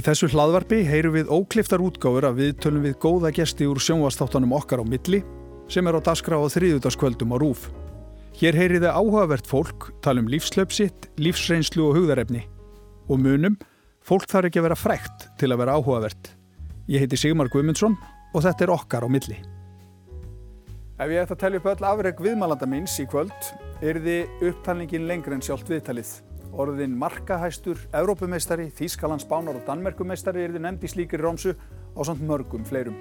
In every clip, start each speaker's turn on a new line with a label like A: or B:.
A: Í þessu hlaðvarpi heyru við ókliftar útgáfur að við tölum við góða gesti úr sjónvastáttanum okkar á milli sem er á daskra á þriðutaskvöldum á rúf. Hér heyri þið áhugavert fólk, tala um lífslöpsitt, lífsreynslu og hugðarefni. Og munum, fólk þarf ekki að vera frekt til að vera áhugavert. Ég heiti Sigmar Guimundsson og þetta er okkar á milli. Ef ég ætti að tellja upp öll afreg viðmælanda míns í kvöld, er þið upptalningin lengri en sjálft viðtalið. Orðin markahæstur, Evrópumeistari, Þískalands bánar og Danmerkumeistari er þið nefnd í slíkri rómsu á samt mörgum fleirum.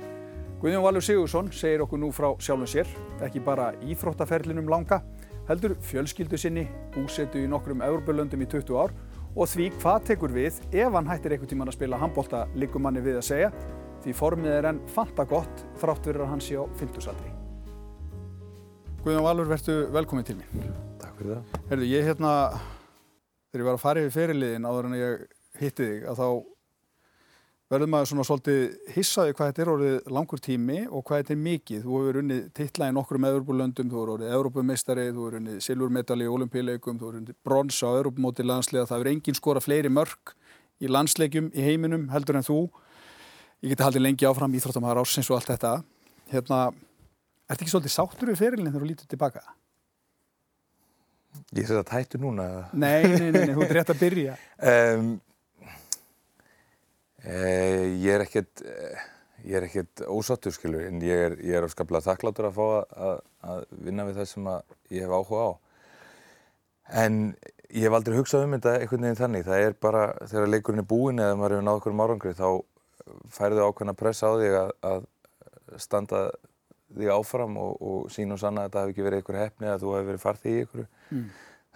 A: Guðjón Valur Sigursson segir okkur nú frá sjálfum sér, ekki bara íþróttaferlinum langa, heldur fjölskyldu sinni, búsetu í nokkrum Evrópulöndum í 20 ár og því hvað tekur við ef hann hættir einhvern tíman að spila handbólta líkum manni við að segja, því formið er enn fanta gott þrátt verður að hann sé á 50-saldri. Guðjón Valur, verður velkominn til mér.
B: Takk fyrir það.
A: Herðu, ég hérna, þegar ég var að fara yfir feriliðin áður en ég hitti þig, að þá verður maður svona svolítið hissaði hvað þetta er orðið langur tími og hvað þetta er mikið. Þú hefur unnið titla í nokkrum Evropulöndum, þú hefur orðið Evropumeistari, þú hefur unnið silfurmedali í olimpíuleikum, þú hefur unnið brons á Evropumóti landslega, það hefur enginn skora fleiri mörg í landsleikum í heiminum heldur en þú. Ég geti haldið lengi áfram íþróttamæðar ásins og allt þetta. Hérna, ertu ekki svolítið sáttur við ferilin þegar þú lítur tilbaka?
B: Ég sé þetta hættu núna.
A: Nei, nei, nei, nei, þú ert rétt að byrja.
B: Um, eh, ég er ekkert, ég er ekkert ósattur, skilur, en ég er, ég er afskaplega þakkláttur að fá að, að, að vinna við það sem ég hef áhuga á. En ég hef aldrei hugsað um þetta einhvern veginn þannig. Það er bara, þegar leikurinn er búin eða maður hefur náð okkur um árangri, þá færðu ákveðna press á þig að, að standa þig áfram og, og sín og sanna að þetta hefur ekki verið einhver hefni að þú hefur verið farþið í einhverju. Mm.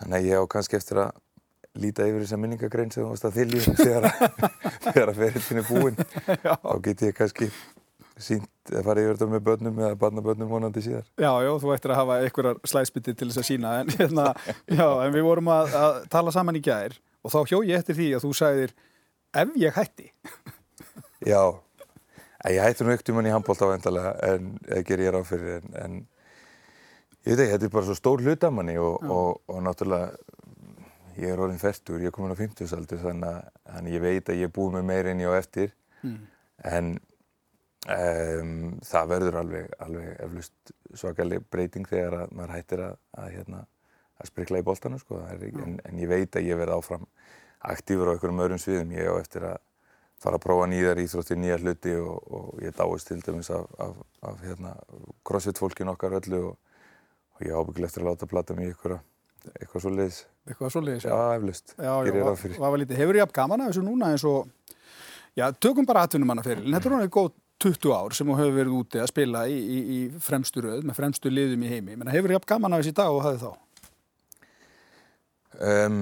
B: Þannig að ég á kannski eftir að líta yfir þessa minningagrein sem þú varst að þylja þegar, þegar að ferillin er búinn. Þá get ég kannski sínt að fara yfir þetta með börnum eða barnabörnum vonandi síðar.
A: Já, já, þú ættir að hafa einhverjar slæsbytti til þess að sína en, hérna, já, en við vorum að, að tala saman í gæðir og þá hjó ég eftir því að þú sagðir ef ég hætti.
B: Já, ég hætti nú ekkert um hann í handbólta vendalega en það ger ég ráð fyrir en, en ég veit ekki, þetta er bara svo stór hlut af manni og, og, og náttúrulega ég er orðin færtur, ég er komin á 50-saldur þannig að ég veit að ég er búið með meirinn ég á eftir mm. en um, það verður alveg, alveg eflust svakaleg breyting þegar að maður hættir að, að, hérna, að sprikla í boltanu sko. en, en ég veit að ég verð áfram aktífur á einhverjum öðrum sviðum ég á eftir að fara að prófa nýjar íþróttir, nýjar hluti og, og ég dáist til dæmis af, af, af hérna, crossfit fólkin okkar öllu og, og ég ábyggla eftir að láta plata mig ykkur eitthvað svo leiðis.
A: Eitthvað svo leiðis,
B: já.
A: Lítið. Hefur ég haft gaman að þessu núna eins og, já, tökum bara atvinnumannaferil, en þetta er náttúrulega góð 20 ár sem þú hefur verið úti að spila í, í, í fremstu röð, með fremstu liðum í heimi. Menna, hefur ég haft gaman að þessu í dag og hafið þá?
B: Um,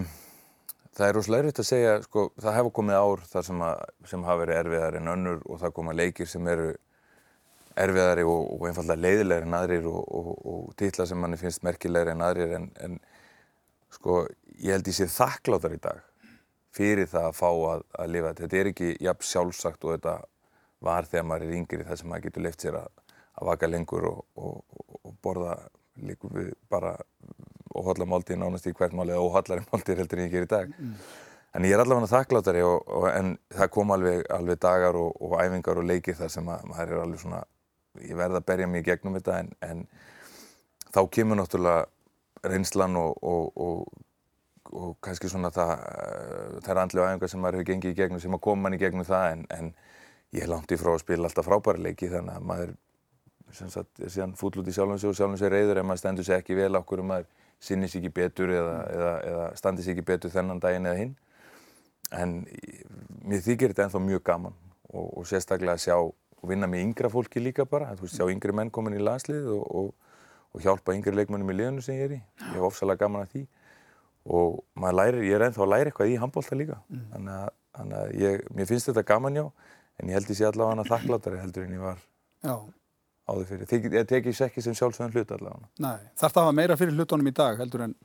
B: það er rosalega erfitt að segja, sko, það hefur komið ár þar sem, að, sem hafa verið erfiðar en önnur og það koma leikir sem eru erfiðari og, og einfallega leiðilegri en aðrir og, og, og titla sem manni finnst merkilegri en aðrir en, en sko, ég held ég sé þakkláttar í dag fyrir það að fá að, að lifa þetta. Þetta er ekki jafn sjálfsagt og þetta var þegar maður er yngri þar sem maður getur leift sér að, að vaka lengur og borða líka við bara óhaldla máltíð nánast í hvert mál eða óhaldlari máltíð heldur en ég ger í dag. Mm. En ég er allavega þakklátari og, og, en það kom alveg, alveg dagar og, og æfingar og leikir þar sem að maður er alveg svona, ég verði að berja mig í gegnum þetta en, en þá kemur náttúrulega reynslan og kannski svona það, það er andlega æfingar sem maður hefur gengið í gegnum sem að koma mann í gegnum það en, en ég er langt í frá að spila alltaf frábæri leiki þannig að maður er síðan fúll út í sjálfum sig og sjálfum sig reyður ef maður stendur sig ekki vel okkur og maður sinni sér ekki betur eða, eða, eða standi sér ekki betur þennan daginn eða hinn en mér þykir þetta ennþá mjög gaman og, og sérstaklega að sjá og vinna með yngra fólki líka bara þú veist, sjá yngri menn komin í landslið og, og, og hjálpa yngri leikmennum í liðinu sem ég er í ég hef ofsalega gaman að því og lærir, ég er ennþá að læra eitthvað í handbólta líka mm. þannig að, þannig að ég, mér finnst þetta gaman já en ég held ég sé allavega hana þakklátari heldur en ég var já. Áður fyrir ég teki sér ekki sem sjálfsögðan hlut allavega
A: Nei, þarf það að hafa meira fyrir hlutunum í dag heldur en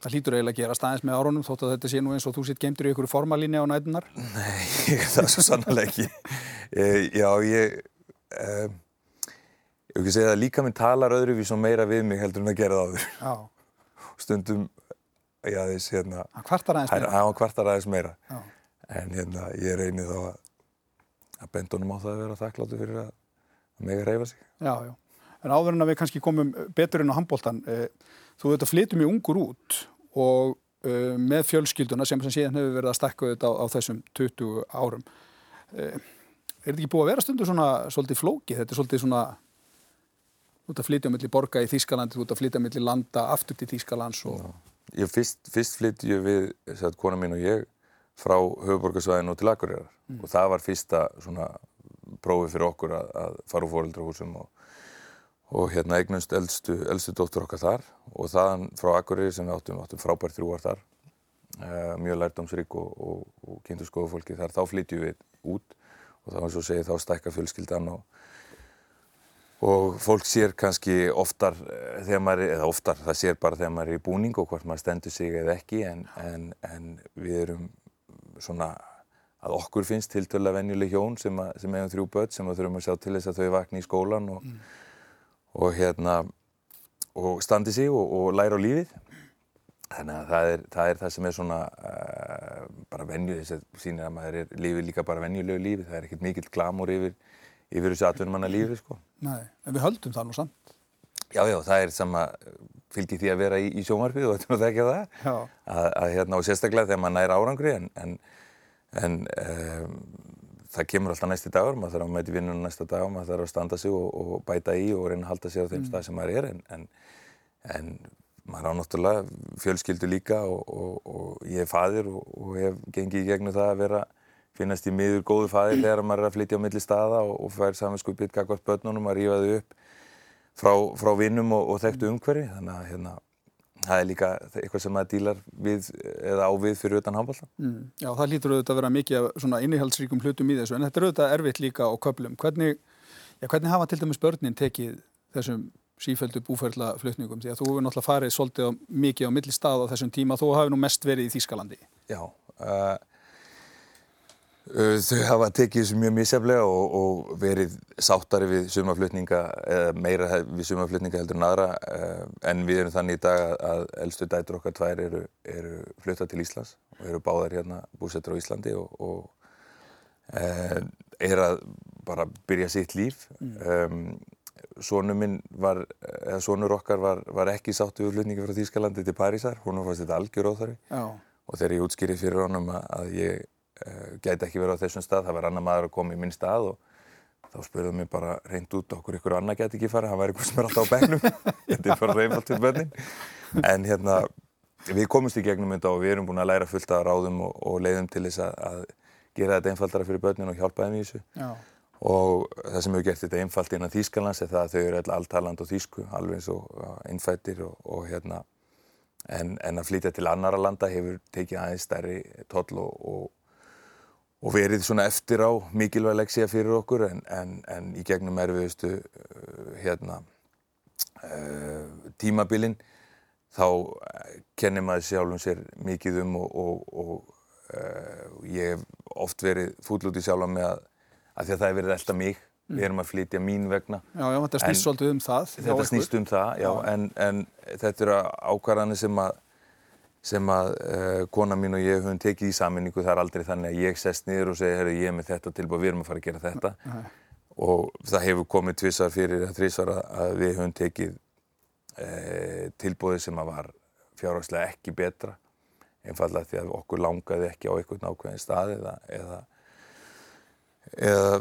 A: það hlýtur eiginlega að gera staðins með árunum þótt að þetta sé nú eins og þú sitt geimtur í einhverju formalíni á nætunar
B: Nei, það er svo sannlega ekki. E, Já, ég um, ég hef ekki segið að líka minn talar öðruvís og meira við mig heldur en að gera það áður. Já. Stundum, já þess hérna
A: Hann kvartar aðeins meira.
B: Hann kvartar aðeins meira. Já. En hérna ég reyni þá að, að bendunum á það að vera þakkláttu fyrir að, að mega reyfa sig.
A: Já, já. En áður en að við kannski komum betur inn á handbóltan, eh, þú þetta flytum í ungur út og eh, með fjölskylduna sem sem síðan hefur verið að stakka þetta á, á þessum 20 árum. Eh, er þetta ekki búið að vera stundu svona svolítið flóki? Þetta er svolítið svona út að flytja mellir borga í Þýskalandi, út að flytja mellir landa aftur til Þýskalands og...
B: Ég fyrst, fyrst flytti við, að kona mín og ég, frá höfuborgarsvæðinu til Akureyrar mm. og það var fyrsta svona prófið fyrir okkur að, að fara úr fóreldrahúsum og, og hérna eignumst eldstu, eldstu dóttur okkar þar. Og þaðan frá Akureyri sem við áttum, áttum frábært þrjú ár þar, uh, mjög lærdomsrík og, og, og kynntu skoðufólki þar, þá flyttjum við út og þá eins og segið þá stækka fjölskyldan og fólk sér kannski oftar eh, þegar maður, eða oftar, það sér bara þegar maður er í búning og hvort maður stendur sig eða ekki en, en, en við erum svona að okkur finnst til dæla venjuleg hjón sem, að, sem hefum þrjú börn sem þurfum að sjá til þess að þau vakna í skólan og, mm. og hérna og standi sig og, og læra á lífið. Þannig að það er það, er það sem er svona uh, bara venju þess að sínir að maður er lífið líka bara venjulegu lífið, það er ekkert mikill glamur yfir, yfir þessu atvinnumanna lífið sko.
A: Nei, en við höldum það nú samt.
B: Já, já, það er sama fylgið því að vera í, í sjónvarpið og þetta er ekki það. Að, að hérna og sérstaklega þegar maður nær árangri en, en, en um, það kemur alltaf næsti dagur, maður þarf að mæti vinnunum næsta dag og maður þarf að standa sig og, og bæta í og reyna að halda sig á þeim mm. stað sem maður er. En, en maður á náttúrulega fjölskyldu líka og, og, og ég er fadir og hef gengið í gegnum það að vera finnast í miður góðu fadir þegar maður er að flytja á milli staða og fær samanskupið kakvart börnunum að rífa þau upp frá, frá vinnum og, og þekktu umhverfi. Þannig að hérna, það er líka eitthvað sem maður dílar við eða á við fyrir utan handbólta.
A: Mm, já, það lítur auðvitað að vera mikið svona innihaldsríkum hlutum í þessu en þetta er auðvitað erfitt líka á köplum. Hvernig, já, hvernig hafa til dæmis börnin tekið þessum sífældu búferðla flutningum því að þú hefur náttúrulega farið svolítið mikið á milli stað á þessum tíma þú hafi nú mest verið í Þýskalandi.
B: Já, Uh, þau hafa tekið þessu mjög misjaflega og, og verið sáttari við sumaflutninga, eða meira við sumaflutninga heldur en aðra uh, en við erum þannig í dag að, eldstu dætur okkar tvær eru, eru fluttað til Íslands og eru báðar hérna búsettur á Íslandi og, og uh, er að bara byrja sitt líf. Mm. Um, Sónu minn var, eða sónur okkar var, var ekki sáttu við flutningi frá Þýskalandi til Parísar, hún var fannst þetta algjör óþarfi og þegar ég útskýrið fyrir honum að ég gæti ekki verið á þessum stað, það var annar maður að koma í minn stað og þá spurðum mér bara reynd út okkur ykkur annar gæti ekki fara, hann var eitthvað sem er alltaf á begnum, þetta er bara reyfald fyrir börnin. En hérna, við komumst í gegnum þetta og við erum búin að læra fullt af ráðum og, og leiðum til þess að, að gera þetta einfaldara fyrir börnin og hjálpa þeim í þessu. Já. Og það sem hefur gert þetta einfalt innan Þýskalands er það að þau eru alltaland og þýsku, alveg eins og innfættir og, og hérna, en, en að flytja til annara landa hefur tekið aðeins stærri toll og, og og verið svona eftir á mikilvæg leksía fyrir okkur en, en, en í gegnum erfiðustu uh, hérna, uh, tímabilin þá kennir maður sjálfum sér mikið um og, og, og uh, ég hef oft verið fúll út í sjálfum með að, að því að það hefur verið alltaf mig mm. við erum að flytja mín vegna
A: Já, já, þetta snýst svolítið um það
B: Þetta snýst um það, já, já. En, en þetta eru ákvarðanir sem að sem að uh, kona mín og ég höfum tekið í saminningu, það er aldrei þannig að ég sest niður og segja, herru, ég er með þetta tilbúið, við erum að fara að gera þetta Nei. og það hefur komið tvissar fyrir að þrísvara að við höfum tekið uh, tilbúið sem að var fjárhagslega ekki betra einfallega því að okkur langaði ekki á einhvern ákveðin stað eða, eða eða,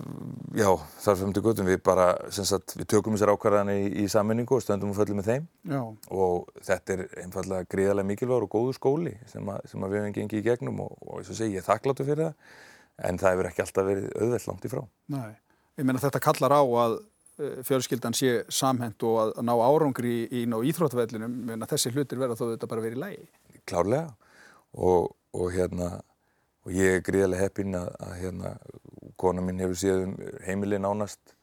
B: já, þar fyrir til gutum við bara, sem sagt, við tökum þessar ákvarðan í, í sammenningu og stöndum og föllum með þeim já. og þetta er einfallega gríðarlega mikilvægur og góður skóli sem, að, sem að við hefum gengið í gegnum og, og eins og segi, ég er þakkláttu fyrir það en það hefur ekki alltaf verið auðvelt langt í frá.
A: Nei, ég meina þetta kallar á að uh, fjölskyldan sé samhend og að ná árangri í, í íþróttavellinum, meina þessi hlutir verða þó þetta bara verið í lægi.
B: Klárlega og, og hérna og ég er gríðarlega heppinn að, að hérna, kona mín hefur séð um heimilið nánast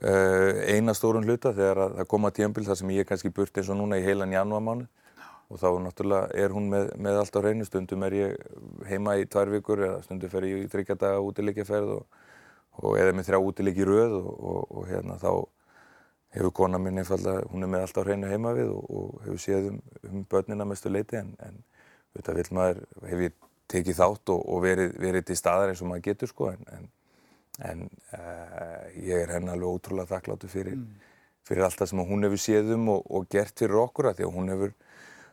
B: uh, eina stórun hluta þegar að, það koma tíambil þar sem ég er kannski burt eins og núna í heilan janúarmánu og þá náttúrulega er hún með, með allt á reynu, stundum er ég heima í tvær vikur eða stundum fer ég í þryggjadaga útileikjaferð og, og eða með þrjá útileik í röð og, og, og hérna þá hefur kona mín einfallega, hún er með allt á reynu heima við og hefur séð um, um börnina mestu leiti en, en þetta vil maður, hef ég tekið þátt og, og verið, verið til staðar eins og maður getur sko en, en, en uh, ég er henni alveg ótrúlega þakkláttu fyrir, mm. fyrir allt það sem hún hefur séð um og, og gert fyrir okkur að því að hún hefur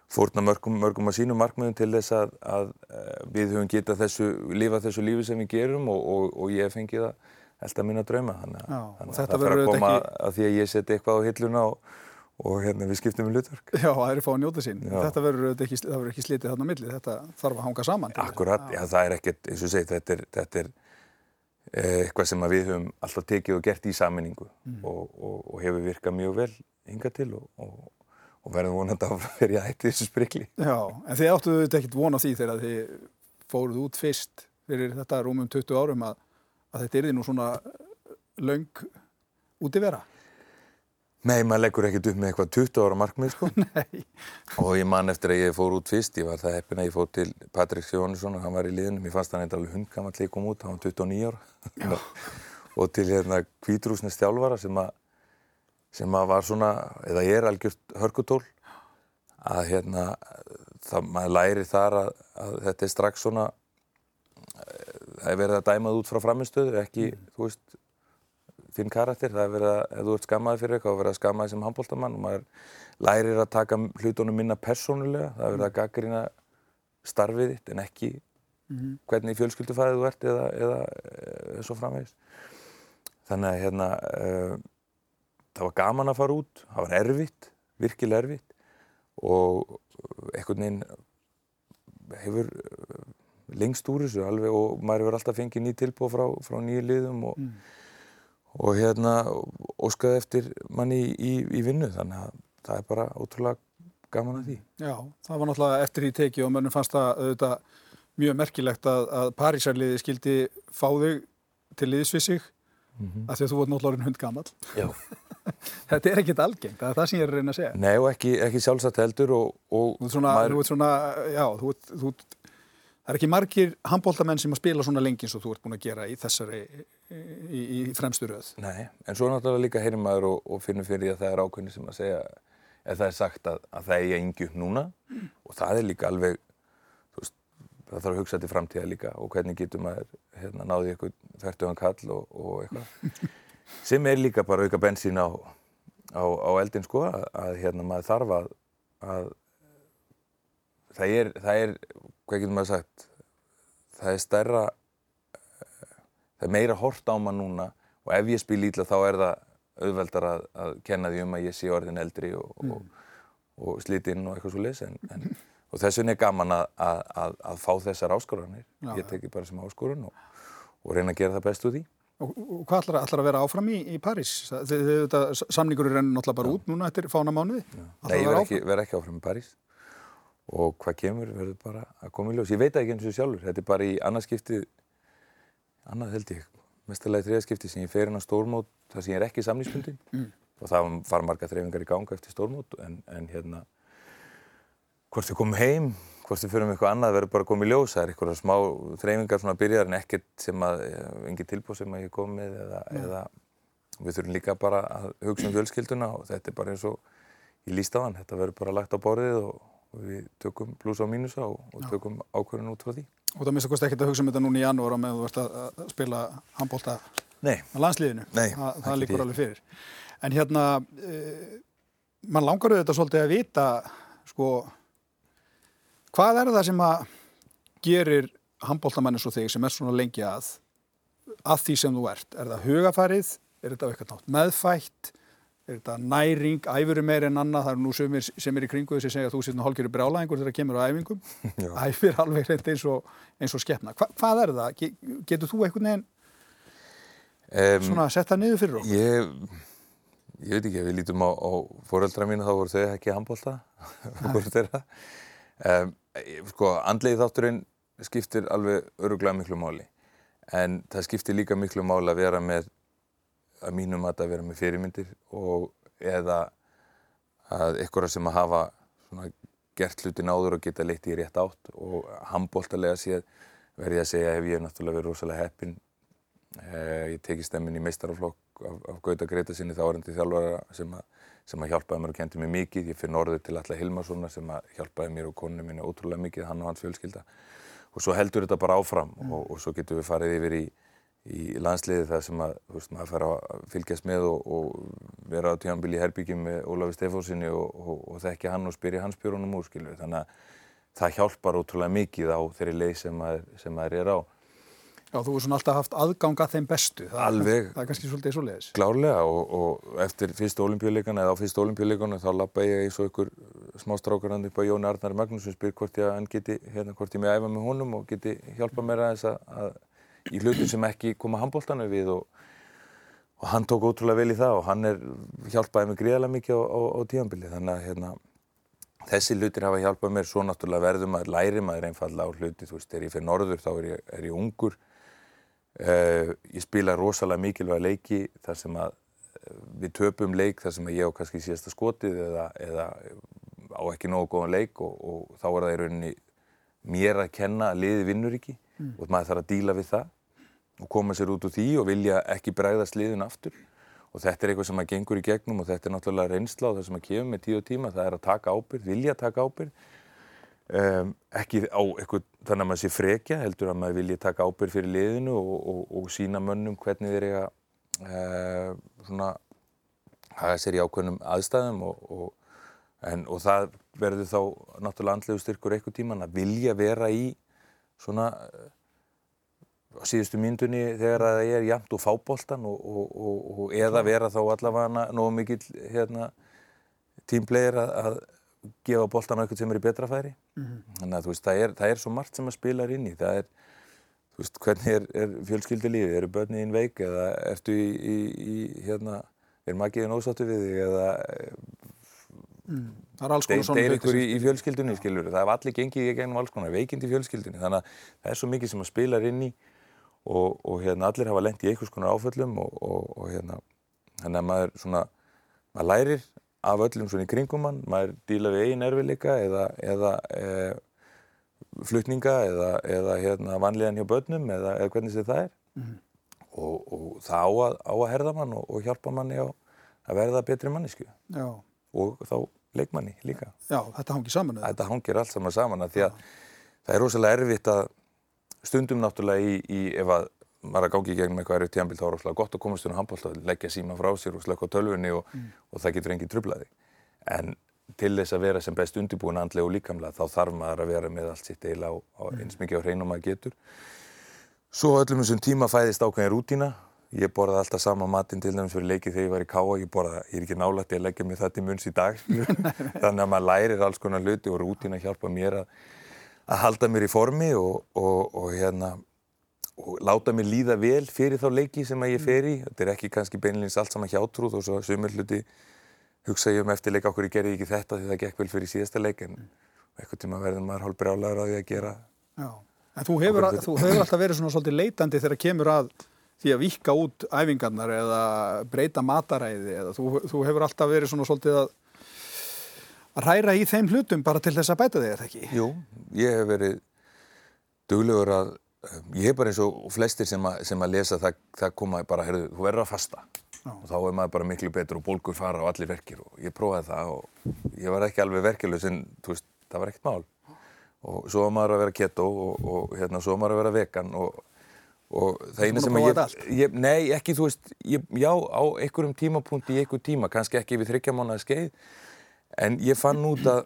B: fórna mörgum, mörgum að sínum markmiðum til þess að, að, að við höfum getað þessu, lifað þessu lífi sem við gerum og, og, og ég fengið að elda mín að drauma þannig að, það fyrir að koma ekki... að því að ég seti eitthvað á hilluna og, og hérna við skiptum við hlutverk.
A: Já, það er að fá að njóta sín. Já. Þetta verður ekki, ekki slítið þarna milli, þetta þarf að hanga saman.
B: Akkurat, já. það er ekkert, eins og segið, þetta er, þetta er eh, eitthvað sem við höfum alltaf tekið og gert í saminningu mm. og hefur virkað mjög vel hinga til og og verðum vonandi að verja ætti þessu sprikli.
A: Já, en þið áttuðu þetta ekkert vona því þegar þið fóruð út fyrst fyrir þetta rúmum 20 árum að, að þetta er því nú svona laung út í vera?
B: Nei, maður leggur ekkert upp með eitthvað 20 ára markmið sko.
A: Nei.
B: Og ég man eftir að ég fór út fyrst, ég var það heppin að ég fór til Patrik Sjónisson og hann var í liðnum, ég fannst hann eitthvað alveg hundgamall líka kom út, hann var 29 ára. og til hérna Kvítrúsnes stjálfara sem að sem að var svona, eða ég er algjört hörkutól að hérna, það, maður læri þar að, að þetta er strax svona það er verið að dæmað út frá framinstöðu, ekki, mm. þú veist þinn karakter, það er verið að ef þú ert skammaði fyrir eitthvað, þá verið að skammaði sem handbóltamann og maður lærir að taka hlutunum minna persónulega, það er verið að mm. gaggrina starfið þitt en ekki mm -hmm. hvernig fjölskyldufæðið þú ert eða, eða, eða svo framvegis þannig að hérna uh, það var gaman að fara út, það var erfitt, virkilega erfitt og einhvern veginn hefur uh, lengst úr þessu alveg og maður hefur alltaf fengið nýj tilbúið frá, frá nýju liðum og, mm. Og hérna óskaði eftir manni í, í, í vinnu þannig að það er bara ótrúlega gaman að því.
A: Já, það var náttúrulega eftir í teki og mönnum fannst það auðvitað mjög merkilegt að, að Parísarliði skildi fá þig til liðs við sig mm -hmm. af því að þú vart náttúrulega hund gammal.
B: Já.
A: Þetta er ekkit algengt, það er það sem ég er að reyna að segja.
B: Nei og ekki, ekki sjálfsagt heldur og... og
A: þú svona, maður... þú ert svona, já, þú ert, þú ert, það er ekki margir handbóltamenn sem að spila svona lengi eins og þú ert búin að gera í þessari, í, í fremstu röð.
B: Nei, en svo náttúrulega líka heyrir maður og, og finnum fyrir að það er ákveðni sem að segja, eða það er sagt að, að það er engi upp núna mm. og það er líka alveg, þú veist, það þarf að hugsa til framtíða líka og hvernig getur maður hérna, náði eitthvað þvertuðan kall og, og eitthvað. sem er líka bara auka bensín á, á, á eldin sko að, að hérna maður þarf að, að það er, það er, hvað getur maður sagt, það er stærra, það er meira hort á maður núna og ef ég spil ítla þá er það auðveldar að, að kenna því um að ég sé orðin eldri og, mm. og, og slítinn og eitthvað svo les en, en, og þess vegna er gaman að fá þessar áskoranir, ég tekir bara sem áskorun og, og reyna að gera það best úr því.
A: Og hvað ætlar, ætlar að vera áfram í, í París? Samningur er náttúrulega bara út núna eftir fána mánuði?
B: Nei, ég verð ekki, ekki áfram í París og hvað kemur verður bara að koma í ljós. Ég veit ekki eins og sjálfur, þetta er bara í annarskiptið, annað held ég, mestarlega þriðaskiptið sem ég fer inn á stórmót þar sem ég er ekki í samlýspundin mm. og það var marga þreyfingar í ganga eftir stórmót en, en hérna, hvort við komum heim hvort við fyrir um eitthvað annað verður bara að koma í ljós. Það er eitthvað smá þreyfingar svona að byrja en ekkert sem að, engin tilbúð sem að ég kom með eða, eða við þurfum líka bara að hugsa um fjölskylduna og þetta er bara eins og ég líst á hann, þetta verður bara lagt á borðið og, og við tökum plusa og mínusa og, og tökum ákvörðun út frá því.
A: Og það minnst að kosti ekkert að hugsa um þetta núna í janúar á meðan þú vart að spila handbólta á landsliðinu,
B: Nei,
A: Þa, það líkur alveg fyrir. En hérna, eh, mann langar auðvitað svolítið að vita, sko, Hvað er það sem að gerir handbóltamanni svo þig sem er svona lengi að að því sem þú ert? Er það hugafarið? Er þetta eitthvað nátt meðfætt? Er þetta næring, æfuru meir en annað? Það eru nú sem er, sem er í kringu þess að segja að þú sittur hálfgerður brjálæðingur þegar það kemur á æfingum. Æfir alveg hreint eins og, eins og skeppna. Hva, hvað er það? Getur þú eitthvað nefn um, svona að setja niður fyrir okkur?
B: Ég, ég veit ekki, ef við lítum á, á fóröldra mínu þá voru þau ekki handbólta. um, sko, andlegi þátturinn skiptir alveg öruglega miklu máli en það skiptir líka miklu máli að vera með að mínum að vera með fyrirmyndir og eða að ykkur sem að hafa svona, gert hluti náður og geta leitt í rétt átt og handbóltalega séð verði að segja hef ég náttúrulega verið rosalega heppin eh, ég teki stemmin í meistaraflokk af, af Gauta Greta sinni þá er til þjálfara sem að sem að hjálpaði mér og kendi mér mikið. Ég fyrir norður til Alla Hilmarssona sem að hjálpaði mér og konunum mínu ótrúlega mikið, hann og hans fjölskylda. og svo heldur þetta bara áfram mm. og, og svo getum við farið yfir í, í landsliði þar sem að, veist, maður fær að fylgjast með og, og vera á tjónbíl í herbyggjum með Ólafi Stefósinni og, og þekki hann og spyrja hans björnum úr, skilur, þannig að það hjálpar ótrúlega mikið á þeirri leið sem maður, er á.
A: Já, þú hefur svona alltaf haft aðganga þeim bestu. Það,
B: Alveg.
A: Það er kannski svolítið svo leiðis.
B: Glárlega og, og eftir fyrsta olimpíuleikana eða á fyrsta olimpíuleikana þá lappa ég eins og ykkur smástrákar hann upp á Jóni Arnar Magnússon spyr hvort ég, geti, hérna, hvort ég með æfa með honum og geti hjálpa mér að þess að í hlutin sem ekki koma handbóltanu við og, og hann tók ótrúlega vel í það og hann er hjálpaði mig gríðarlega mikið á, á, á tíanbili þannig að hérna, þessi hlutir hafa hjálpað mér. Svo náttúrulega verðum að læri maður einfalla á hluti. Þú veist, þegar ég fyrir norður þá er ég, er ég ungur. Uh, ég spila rosalega mikilvæga leiki þar sem að uh, við töpum leik þar sem að ég á kannski síðasta skotið eða, eða á ekki nógu góðan leik og, og þá er það í rauninni mér að kenna að liði vinnur ekki. Mm. og maður þarf að díla við það og koma sér út úr því og vilja ekki bregðast liðin aftur. Og þetta er eitthvað sem að gengur í gegnum og þetta er náttúrulega reynsla og það sem að kemur með tíu og tíma. Það er að taka ábyrg, vilja taka ábyrg Um, ekki á eitthvað þannig að maður sé frekja heldur að maður vilji taka ábyrg fyrir liðinu og, og, og sína mönnum hvernig þeir eiga uh, svona hafa sér í ákveðnum aðstæðum og, en, og það verður þá náttúrulega andlegu styrkur eitthvað tíman að vilja vera í svona síðustu myndunni þegar það er jæmt og fábóltan og eða vera þá allavega nógu mikill hérna, tímplegir að, að gefa bóltan á eitthvað sem er í betra færi mm -hmm. þannig að veist, það er, það er svo margt sem að spila inn í, það er þú veist, hvernig er, er fjölskyldi lífið, eru börni ín veik eða ertu í, í, í hérna, er magiðin ósáttu við þig eða
A: mm. það er alls konar svona
B: deyr ykkur í fjölskyldunni, ja. skiljur, það er allir gengið í gegnum alls konar, veikind í fjölskyldunni þannig að það er svo mikið sem að spila inn í og, og hérna, allir hafa lengt í einhvers konar áföllum og, og, og hérna, þannig að maður svona, maður lærir af öllum svona í kringum hann, maður díla við eigin erfiðleika eða, eða e, flutninga eða, eða hérna, vanlíðan hjá börnum eða, eða hvernig sem það er mm -hmm. og, og það á að, á að herða mann og, og hjálpa manni á að verða betri mannisku og þá leikmanni líka.
A: Já, þetta hangir saman
B: eða? Þetta hangir allt saman saman að því að Já. það er rosalega erfitt að stundum náttúrulega í, í ef að maður að gangi í gegnum eitthvað erfið tíanbíl þá er það gott að komast um handbólta og leggja síma frá sér og slökka á tölvunni og, mm. og það getur engin trublaði. En til þess að vera sem best undirbúin andlega og líkamlega þá þarf maður að vera með allt sitt eila og, og mm. eins mikið á hreinum maður getur. Svo öllum þessum tíma fæðist ákveðin rútina. Ég borðaði alltaf sama matinn til dæmis fyrir leikið þegar ég var í káa. Ég borðaði, ég er ekki nálægt ég að leggja mig það til munns í dag. Þannig að maður lærir alls konar hluti og rútina hjálpa mér að, að halda mér í formi og, og hérna og láta mig líða vel fyrir þá leiki sem að ég fer í. Þetta er ekki kannski beinleins allt saman hjátrúð og svo sumur hluti hugsa ég um eftir leika okkur ég gerði ekki þetta því það gekk vel fyrir síðasta leik en eitthvað tíma verður maður hálf brjálagur á því að gera.
A: Já, en þú hefur, að, þú hefur alltaf verið svona svolítið leitandi þegar kemur að því að vika út æfingarnar eða breyta mataræði eða þú, þú hefur alltaf verið svona svolítið að að ræra í þeim hlutum bara til þess að bæta þig, eða ekki?
B: Jú, ég hef verið duglegur að ég hef bara eins og flestir sem, a, sem að lesa það, það koma bara, heyrðu, þú verður að fasta Já. og þá er maður bara miklu betur og bólgur fara á allir verkir og ég prófaði það og ég var ekki alveg verkeflug en veist, það var ekkert mál og svo var maður að vera keto og, og hérna, svo var maður að vera vegan og, og það eina sem að ég, ég nei, ekki þú veist, ég, já, á einhverjum tímapunkt í einhver tíma, kannski ekki við þryggja mánuða skeið en ég fann út að,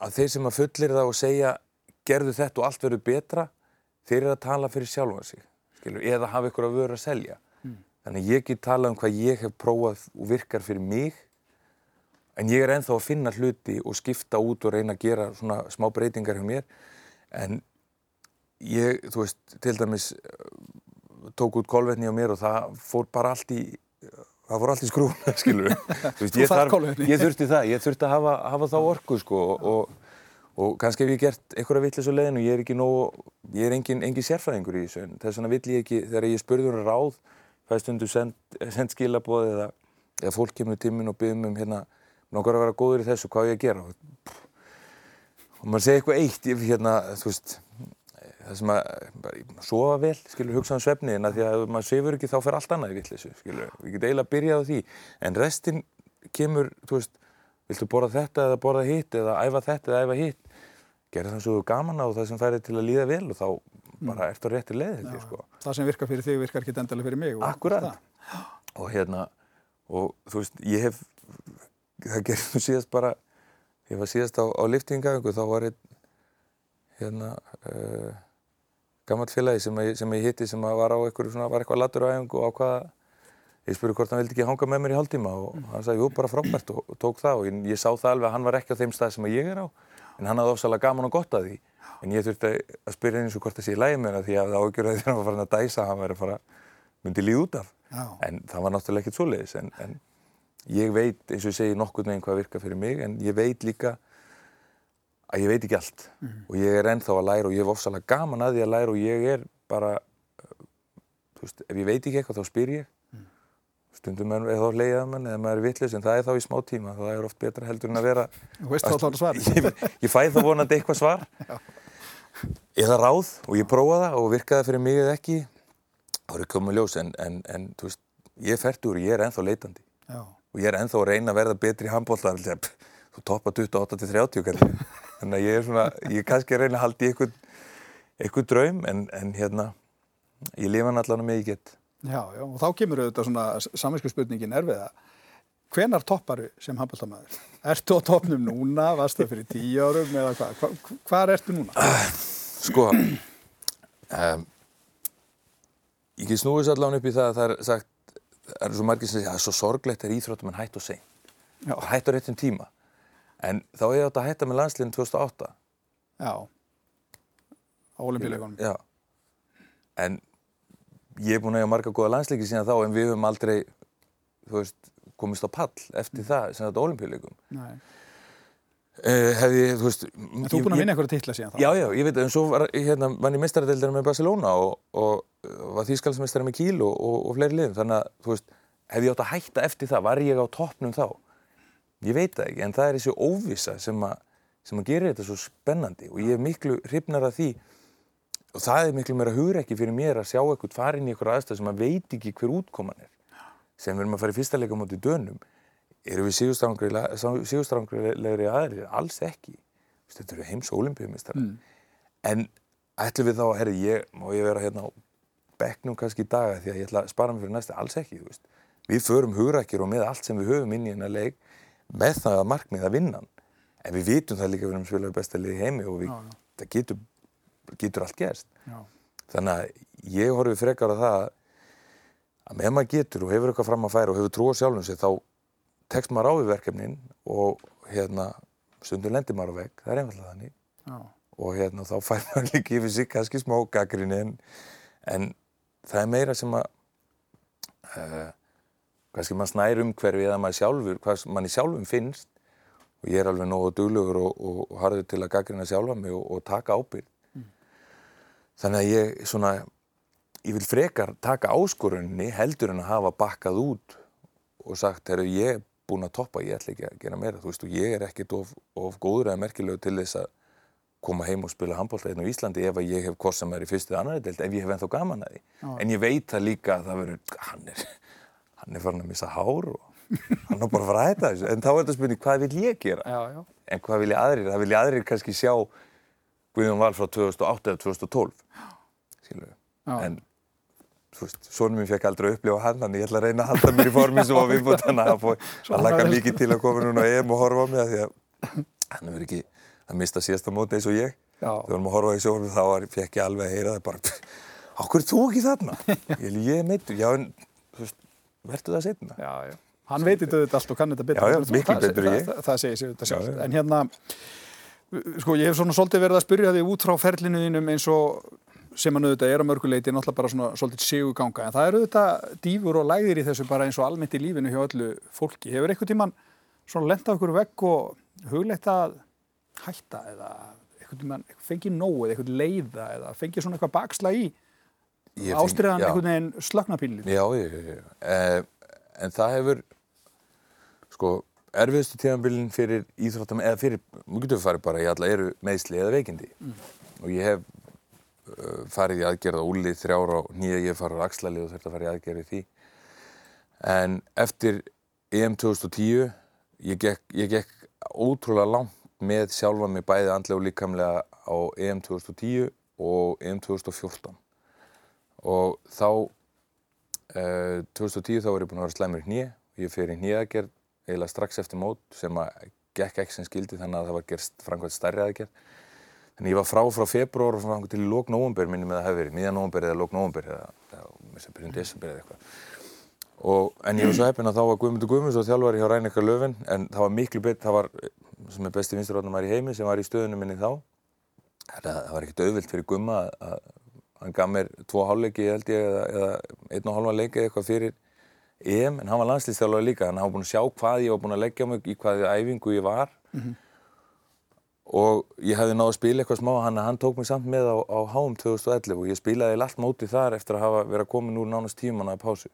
B: að þeir sem að fullir það og segja gerðu þetta og allt verður betra þeir eru að tala fyrir sjálfa sig skilur, eða hafa ykkur að vöru að selja mm. þannig ég get tala um hvað ég hef prófað og virkar fyrir mig en ég er enþá að finna hluti og skipta út og reyna að gera svona smá breytingar hjá mér en ég, þú veist, til dæmis tók út kolvetni á mér og það fór bara allt í það fór allt í skrúna, skilur
A: veist, ég,
B: ég þurfti það, ég þurfti að hafa, hafa þá orku sko og og kannski hef ég gert einhverja vittlis á leiðinu, ég er ekki nógu, ég er engin, engin sérfræðingur í þessu en þess vegna vill ég ekki, þegar ég spurði um ráð, hvað stundu send, send skilabóð eða, eða fólk kemur tímin og byrjum um hérna, nokkar að vera góður í þessu, hvað ég að gera? Og, og maður segi eitthvað eitt, ég, hérna, þú veist, það sem að, sofa vel, skilur, hugsa um svefni en að því að ef maður sefur ekki þá fer allt annað í vittlisu, skilur, við getum eiginlega að byrja á því en restin kemur, þú veist, viltu borða þetta eða borða hitt eða æfa þetta eða æfa hitt gerði það svo gaman á það sem færði til að líða vel og þá bara ertu á rétti leið ég, sko.
A: Það sem virkar fyrir þig virkar ekki endilega fyrir mig. það.
B: og hérna og þú veist, ég hef það gerði nú síðast bara ég var síðast á, á liftingaðingu þá var einn hérna uh, gammalt félagi sem, ég- sem ég hitti sem var á einhverju svona, var eitthvað æfingu og ákvaða ég spurði hvort hann vildi ekki hanga með mér í hálftíma og hann sagði, jú, bara frábært og, og tók það og ég, ég sá það alveg að hann var ekki á þeim stað sem ég er á en hann hafði ofsalega gaman og gott að því en ég þurfti að spyrja eins og hvort það sé í lægi með það því að það ágjörði þegar hann var farin að dæsa hann væri að fara, myndi líð út af
A: Já.
B: en það var náttúrulega ekkert svoleiðis en, en ég veit, eins og ég segi nokkurn veginn hvað virkar fyrir mig en ég veit líka að ég veit ekki allt. Og ég er ennþá að læra og ég hef ofsalega gaman að því að læra og ég er bara uh, þú veist, ef ég veit ekki eitthvað þá spyr ég. Stundum er þá leiðað mann eða maður er vitlis en það er þá í smá tíma það er oft betra heldur en að vera
A: Þú veist þá allan svar.
B: ég, ég fæ þá vonandi eitthvað svar. Eða ráð og ég prófa það og virkaði fyrir mig eða ekki þá er ég komið ljós en, en, en þú veist, ég er færtur og ég er ennþá leitandi.
A: Já.
B: og ég er ennþá að reyna að verða betri í handbólta þú toppa 28-30 kannski. Þannig að ég er svona ég er kannski að reyna að halda í eitthvað, eitthvað draum en, en hérna ég lifa hann allan mig ég get
A: Já, já, og þá kemur auðvitað svona saminsku spurningin erfiða. Hvenar topparu sem handbóltamæður? Ertu á toppnum núna? Varst það fyrir tíu árum eða hvað? Hva, hvað ertu núna?
B: sko um, ég get snúið sér allan upp í það að það er sagt það eru svo margir sem segja að svo sorglegt er íþróttum en hætt og og hætt á réttum tíma en þá átt að hætta með landsliðin 2008
A: Já. Á olimpíuleikunum.
B: Já. En ég er búinn að eiga marga góða landsleiki síðan þá en við höfum aldrei, veist, komist á pall eftir það sem þetta olimpíuleikum.
A: Nei.
B: Uh, hefði, þú veist...
A: En þú er búin að vinna einhverja titla síðan þá?
B: Já, já, ég veit, en svo var, hérna, vann ég mestaradeildar með Barcelona og, og var þýskalsmeistari með Kíl og, og, og fleiri liðum, þannig að, þú veist, hefði ég átt að hætta eftir það, var ég á toppnum þá? Ég veit það ekki, en það er þessi óvissa sem að, sem að gera þetta svo spennandi og ég er miklu hrifnar af því og það er miklu meira hugrekki fyrir mér að sjá eitthvað farin í eitthvað aðstæð sem að veit ekki hver útkoman er. Sem við erum að fara í fyrsta leika móti dönum, erum við sigurstrangrilegri aðrir? Alls ekki. Þetta eru heims olimpíumistar.
A: Mm.
B: En ætlum við þá að, herri, ég, má ég vera hérna á bekknum kannski í daga því að ég ætla að spara mig fyrir næsta, alls ekki. Við förum hugrækjur og með allt sem við höfum inn í hennar leik með það að markmið að vinna hann. En við vitum það líka að við erum spilaði besta lið í heimi og við,
A: Já, já.
B: það getur, getur allt gerst.
A: Já.
B: Þannig að ég horfi frekar á það að með maður getur og hefur eitthvað fram að færa og hefur trú á sjálfum sig þá tekst maður á við verkefnin og hérna stundum lendir maður á vegg, það er einfallega þannig
A: Já.
B: og hérna þá fær maður líka yfir sig kannski smá gaggrinni en, en það er meira sem að uh, kannski maður snær umhverfi eða maður sjálfur, hvað manni sjálfum finnst og ég er alveg nógu duglegur og, og, og harður til að gaggrina sjálfa mig og, og taka ábyrgð þannig að ég svona ég vil frekar taka áskorunni heldur en að hafa bakkað út og sagt, herru, ég er búinn að toppa, ég ætla ekki að gera meira, þú veist, og ég er ekkit of, of góður eða merkilegu til þess að koma heim og spila handbólta hérna á Íslandi ef að ég hef sem er í fyrstu eða annari deild, ef ég hef ennþá gaman að því.
A: Já.
B: En ég veit það líka að það verður, hann er, hann er farin að missa hár og hann er bara að fara að hætta þessu. En þá er þetta spurning, hvað vil ég gera?
A: Já, já.
B: En hvað vilja aðrir? Það vilja aðrir kannski sjá Guðjón Val frá 2008 eða 2012, skilur
A: Já.
B: En, þú veist, sonum minn fekk aldrei að upplifa hann, þannig ég ætla að reyna að halda mér í formi sem var viðbútt hann að laka mikið til að koma núna á EM og horfa á mig því að hann hefur ekki að mista síðasta móti eins og ég.
A: Já.
B: Þegar við varum að horfa í sjónum þá var, fekk ég alveg að heyra það bara, okkur er þú ekki þarna? ég, ég er meittur, já en, þú verður það setna?
A: Já, já. Hann veit þetta auðvitað allt og kann þetta betur.
B: Já, já, miklu betur en
A: það,
B: ég.
A: það, það segir sér þetta sjálf.
B: Já, já.
A: En hérna, sko, ég hef svona svolítið verið að spyrja þig út frá ferlinu þínum eins og sem hann auðvitað er á mörguleiti náttúrulega bara svona svolítið siguganga. En það eru auðvitað dýfur og lægðir í þessu bara eins og almennt í lífinu hjá öllu fólki. Hefur eitthvað tíman svona lent á ykkur vegg og hugleitt að hætta eða eitthvað tíman fengið nóg eða eitthvað leiða eða fengið svona eitthvað baksla í
B: Ég
A: ástriðan einhvern veginn slöknapínlið?
B: Já, já, já, já. Eh, en það hefur, sko, erfiðustu tíðanbílinn fyrir íþróttam, eða fyrir, mjög getur farið bara í alla eru meðsli eða veikindi. Og ég hef uh, farið í aðgerð á úlið þrjára og nýja ég farið á axlalið og þurft að fara í aðgerð í því. En eftir EM 2010, ég gekk, ég gekk ótrúlega langt með sjálfa mig bæði andlega og líkamlega á EM 2010 og EM 2014 og þá uh, 2010 þá var ég búinn að vera slæmur í hnið og ég fyrir í hniðagerð eiginlega strax eftir mót sem að gekk ekki sem skildi þannig að það var gerst framkvæmt stærri aðgerð. Þannig ég var frá frá februar og frá til lók nógumber minnum að það hefði verið, miðjan nógumber eða lók nógumber eða, eða byrjun desember eða eitthvað. Og en ég var svo heppinn að þá var Guðmundur Guðmunds og þjálfari hjá Rænekar Löfven en það var miklu bett, það var sem er besti vinsturátnumar í heimi sem var í stöðunum minni þá. Það var ekkert auðvilt fyrir Guðma að hann gaf mér tvo hálfleiki held ég eða, eða einn og hálfa leiki eitthvað fyrir EM en hann var landslýstjálfari líka hann hafa búin að sjá hvað ég var búin að leggja mig í hvaðið æfingu ég var. Mm -hmm. og ég hefði náðu að spila eitthvað smá hann hann tók mig samt með á, á HM 2011 og ég spilaði allt móti þar eftir að hafa verið að koma núr nánast tíman að pásu.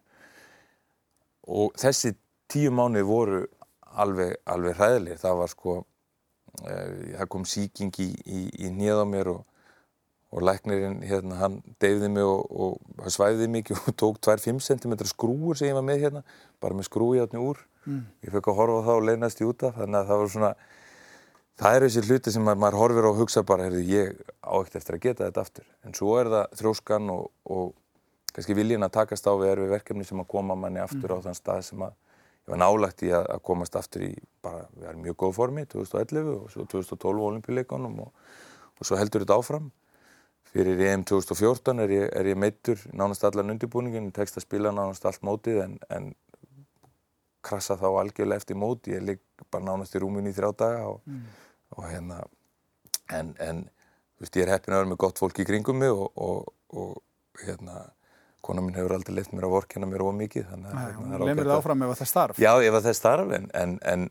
B: Og þessi tíu mánuði voru alveg, alveg hræðileg það var sko eh, það kom síking í, í, í nýða mér og, og læknirinn hérna hann deyfði mig og, og svæðiði mikið og tók 2-5 cm skrúur sem ég var með hérna bara með skrúi átni úr mm. ég fekk að horfa á það og leynast í útaf þannig að það var svona það eru þessi hluti sem maður, maður horfir á og hugsa bara heyrðu ég á ekkert eftir að geta þetta aftur en svo er það þróskan og, og kannski viljin að takast á við erfi verkefni sem að koma manni aftur mm. á þann stað sem að ég var nálagt í að, að komast aftur í bara, við erum mjög góð formi 2011 og svo 2012 olimpíuleikonum og, og svo heldur þetta áfram fyrir EM 2014 er ég, er ég meittur nánast allan undirbúningin, tekst að spila nánast allt mótið en, en krasa þá algjörlega eftir móti, ég ligg bara nánast í rúminni í þrjá daga og, mm. og hérna en, en þú veist ég er heppin að vera með gott fólk í kringum mig og, og hérna kona mín hefur aldrei leitt mér að vorkina mér ómikið
A: Lemur það áfram ef það er starf?
B: Já, ef það er starf en, en, en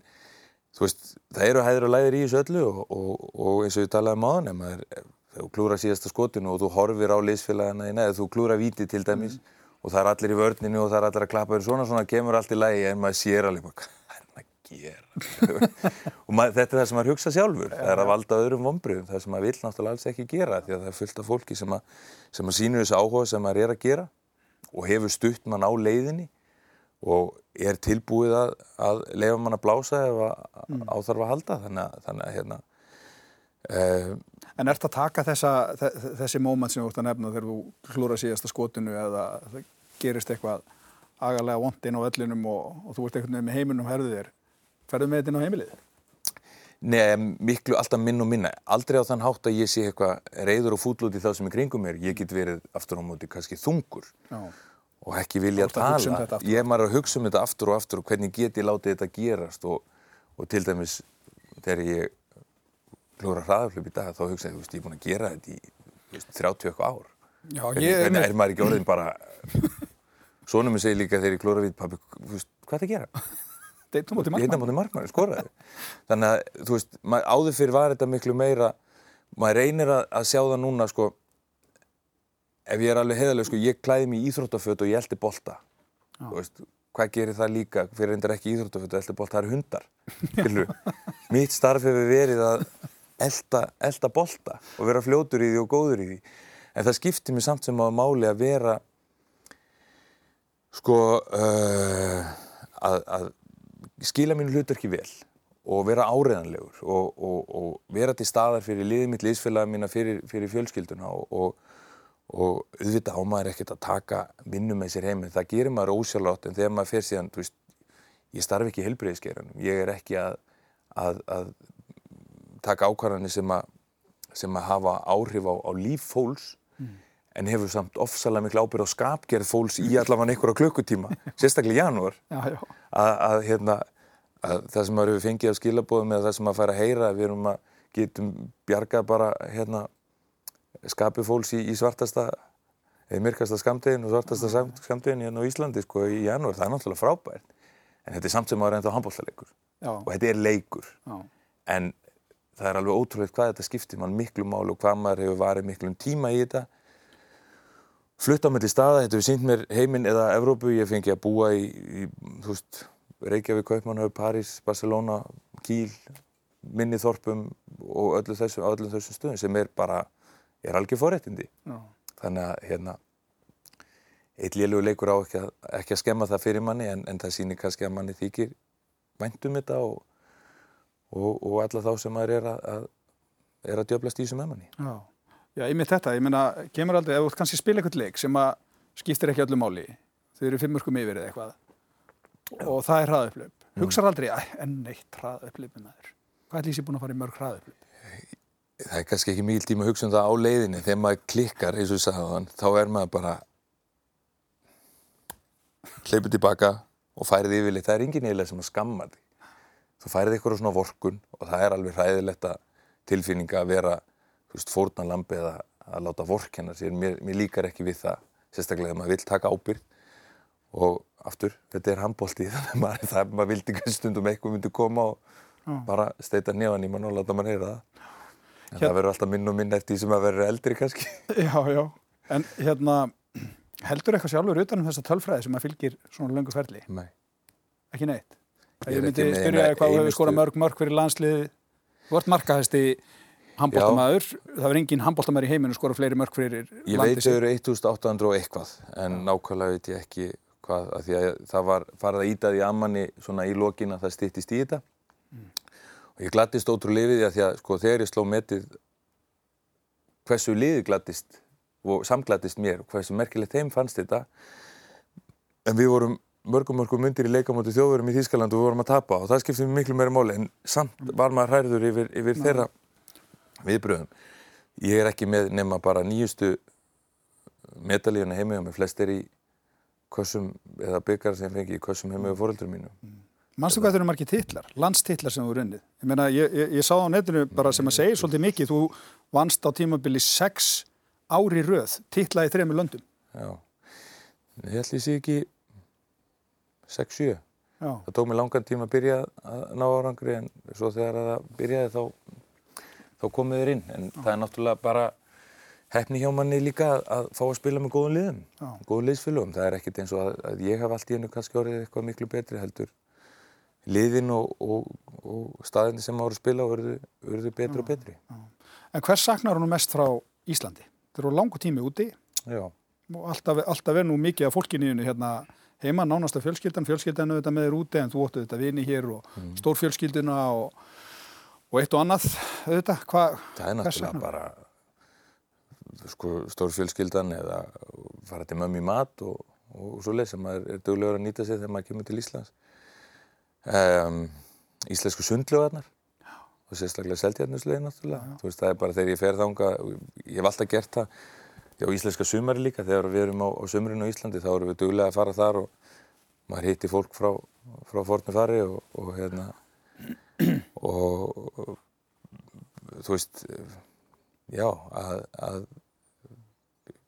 B: þú veist, það eru hæðir og læðir í þessu öllu og, og, og eins og við talaðum á þann þegar þú klúra síðasta skotinu og þú horfir á liðsfélagana þín eða þú klúra víti til dæmis mm. og það er allir í vörninu og það er allir að klappa þér svona, svona kemur allt í lægi en maður sér alveg hvað er maður að gera og maður, þetta er það sem maður hugsa sjálfur það er að valda öðrum vombriðum það sem maður vil náttúrulega alls ekki gera því að það er fullt af fólki sem að, sem að sínu þessu áhuga sem maður er að gera og hefur stutt mann á leiðinni og er tilbúið að, að leifa mann að blása ef mm. áþarf að halda þannig að, þannig að hérna
A: uh, En ert að taka þessa, þessi móment sem þú ert að nefna þegar þú klúra síðasta skotinu eða það gerist eitthvað agalega vond inn á öllinum og, og þú ert eitthvað með heiminum herðið þér ferðu með þetta inn á heimilið?
B: Nei, miklu alltaf minn og minna aldrei á þann hátt að ég sé eitthvað reyður og fúll út í það sem er kringum mér ég get verið aftur á móti kannski þungur Já og ekki vilja að tala. Um ég er maður að hugsa um þetta aftur og aftur og hvernig get ég látið þetta gerast og, og til dæmis þegar ég hljóður að hraðaflöp í dag þá hugsa ég, ég er búin að gera þetta í veist, 30 eitthvað ár. Já, ég, hvernig er maður ekki orðin bara, svona mér segir líka þegar ég klóra við, pabbi, veist, hvað er það að gera?
A: Deittum átti markmann.
B: Deittum átti markmann, skoraði. Þannig að, þú veist, áður fyrir var þetta miklu meira, maður reynir að, að sjá það núna, sko, ef ég er alveg heiðalega, sko, ég klæði mér í íþróttaföt og ég eldi bolta. Þú veist, hvað gerir það líka fyrir reyndar ekki íþróttaföt og eldi bolta, það eru hundar. Mitt starf hefur verið að elda, elda bolta og vera fljótur í því og góður í því. En það skiptir mér samt sem á máli að vera, sko, uh, að, að skila mínu hlutarki vel og vera áreðanlegur og, og, og vera til staðar fyrir liðið mitt, liðsfélaga mína, fyrir, fyrir fjölskylduna og og auðvitað ámaður ekkert að taka vinnu með sér heiminn, það gerir maður ósjálfrátt en þegar maður fer síðan, þú veist ég starf ekki í helbreyðiskerunum, ég er ekki að, að, að taka ákvarðanir sem sem að hafa áhrif á, á líf fólks mm. en hefur samt ofsalega miklu ábyrð á skapgerð fólks í allavega einhverja klukkutíma, sérstaklega í janúar. Að, að hérna að það sem maður hefur fengið á skilabóðum eða það sem maður fær að heyra, við erum að getum bjargað bara hérna skapi fólks í, í svartasta eða myrkasta skamdegin og svartasta skamdegin hérna á Íslandi sko í janúar, það er náttúrulega frábært en þetta er samt sem að það er ennþá handbóltaleikur og þetta er leikur. Já. en það er alveg ótrúlega hvað þetta skiptir mann miklu mál og hvað maður hefur varið miklu tíma í þetta. Flutt á melli staða, þetta hefur sínt mér heiminn eða Evrópu, ég fengi að búa í, í þú veist, Reykjavík, Kaupmannhau, París, Barcelona, Kíl Minniþorpum og öllu þessum, öllu þessum stöðum sem er bara er algjör fóréttindi. Þannig að hérna, eitt liðlugur leikur á ekki að, ekki að skemma það fyrir manni en, en það sýnir kannski að manni þykir væntum þetta og, og, og alla þá sem maður er að, að, er að djöblast í þessu með manni.
A: Já, já ég með þetta, ég meina, kemur aldrei, ef þú kannski spila eitthvað leik sem að skiptir ekki öllu máli, þau eru fimmurkum yfir eða eitthvað og það er hraðauplöp. Mm. Hugsar aldrei, en neitt hraðauplöp með þér. Hvað er lísið búin að fara í mörg hraðauplöp?
B: Það er kannski ekki mikil tíma að hugsa um það á leiðinni. Þegar maður klikkar, eins og þann, þá er maður bara hleypið tilbaka og færið yfirleitt. Það er engin eiginlega sem að skamma því. Þú færið ykkur svona vorkun og það er alveg hræðilegt að tilfinninga að vera fórnalambi eða að láta vorkenna sér. Mér, mér líkar ekki við það, sérstaklega þegar maður vil taka ábyrg og aftur, þetta er handbólti þannig að maður, það, maður vildi stundum eitthvað myndi koma og Já. bara steita nefn í mann og láta mann heyra það. En hérna, það verður alltaf minn og minn eftir því sem að verður eldri kannski.
A: Já, já. En hérna, heldur eitthvað sjálfur utanum þessa tölfræði sem að fylgir svona löngu ferli?
B: Nei.
A: Ekki neitt? Ég, ég myndi spyrja þig hvað hefur skorað mörg mörg fyrir landsliði. Þú ert markahæsti handbóltamæður. Það verður engin handbóltamæður í heiminu skorað fleiri mörg fyrir
B: landið. Ég veit þau eru 1800 og eitthvað en nákvæmlega veit ég ekki hvað. Því að það var farið að ítaði í ammanni svona í lokin að það stýttist í þetta. Mm og ég glattist ótrúlega við því að því að sko þegar ég sló metið hversu liði glattist og samglattist mér og hversu merkilegt þeim fannst þetta en við vorum mörgum mörgum myndir í leikamóti þjóðurum í Þýskaland og við vorum að tapa og það skipti miklu meira móli en samt var maður hærður yfir, yfir þeirra viðbröðum. Ég er ekki með nema bara nýjustu medalíuna heimega með flestir í kössum eða byggar sem fengi í kössum heimega fóröldur mínu. Mm.
A: Manstu hvað þetta eru margir titlar, landstitlar sem þú er unnið? Ég meina, ég, ég, ég sá á netinu bara sem að segja svolítið mikið, þú vannst á tímabili sex ári röð, titlaði þrejum í löndum.
B: Já, ég held ég sé ekki 6-7. Það tók mér langan tíma að byrja að ná árangri en svo þegar það byrjaði þá, þá komið þér inn. En Já. það er náttúrulega bara hefni hjá manni líka að fá að spila með góðum liðum, Já. góðum liðsfylgum. Það er ekkert eins og að, að ég haf allt í hennu kannski orðið eitthvað miklu betri heldur liðin og, og, og staðinni sem ára að spila verður betri og betri. Já.
A: En hvers saknar hún mest frá Íslandi? Það eru langu tími úti
B: Já.
A: og alltaf, alltaf er nú mikið af fólkinniðinu hérna heima, nánast af fjölskyldan, fjölskyldan auðvitað með þér úti en þú óttu auðvitað vini hér og mm. stórfjölskylduna og, og eitt og annað auðvitað. Hva,
B: það er náttúrulega bara sko, stórfjölskyldan eða fara til mömmi mat og, og svo leið sem maður er dögulegur að nýta sig þegar maður kemur til Íslands um, íslensku sundljóðarnar og sérstaklega seltjarnuslegin náttúrulega. Þú veist, það er bara þegar ég fer þánga, ég hef alltaf gert það, já, íslenska sumari líka, þegar við erum á, á sumrinu á Íslandi þá erum við duglega að fara þar og maður hitti fólk frá, frá fornu fari og, og hérna, og þú veist, já, að, að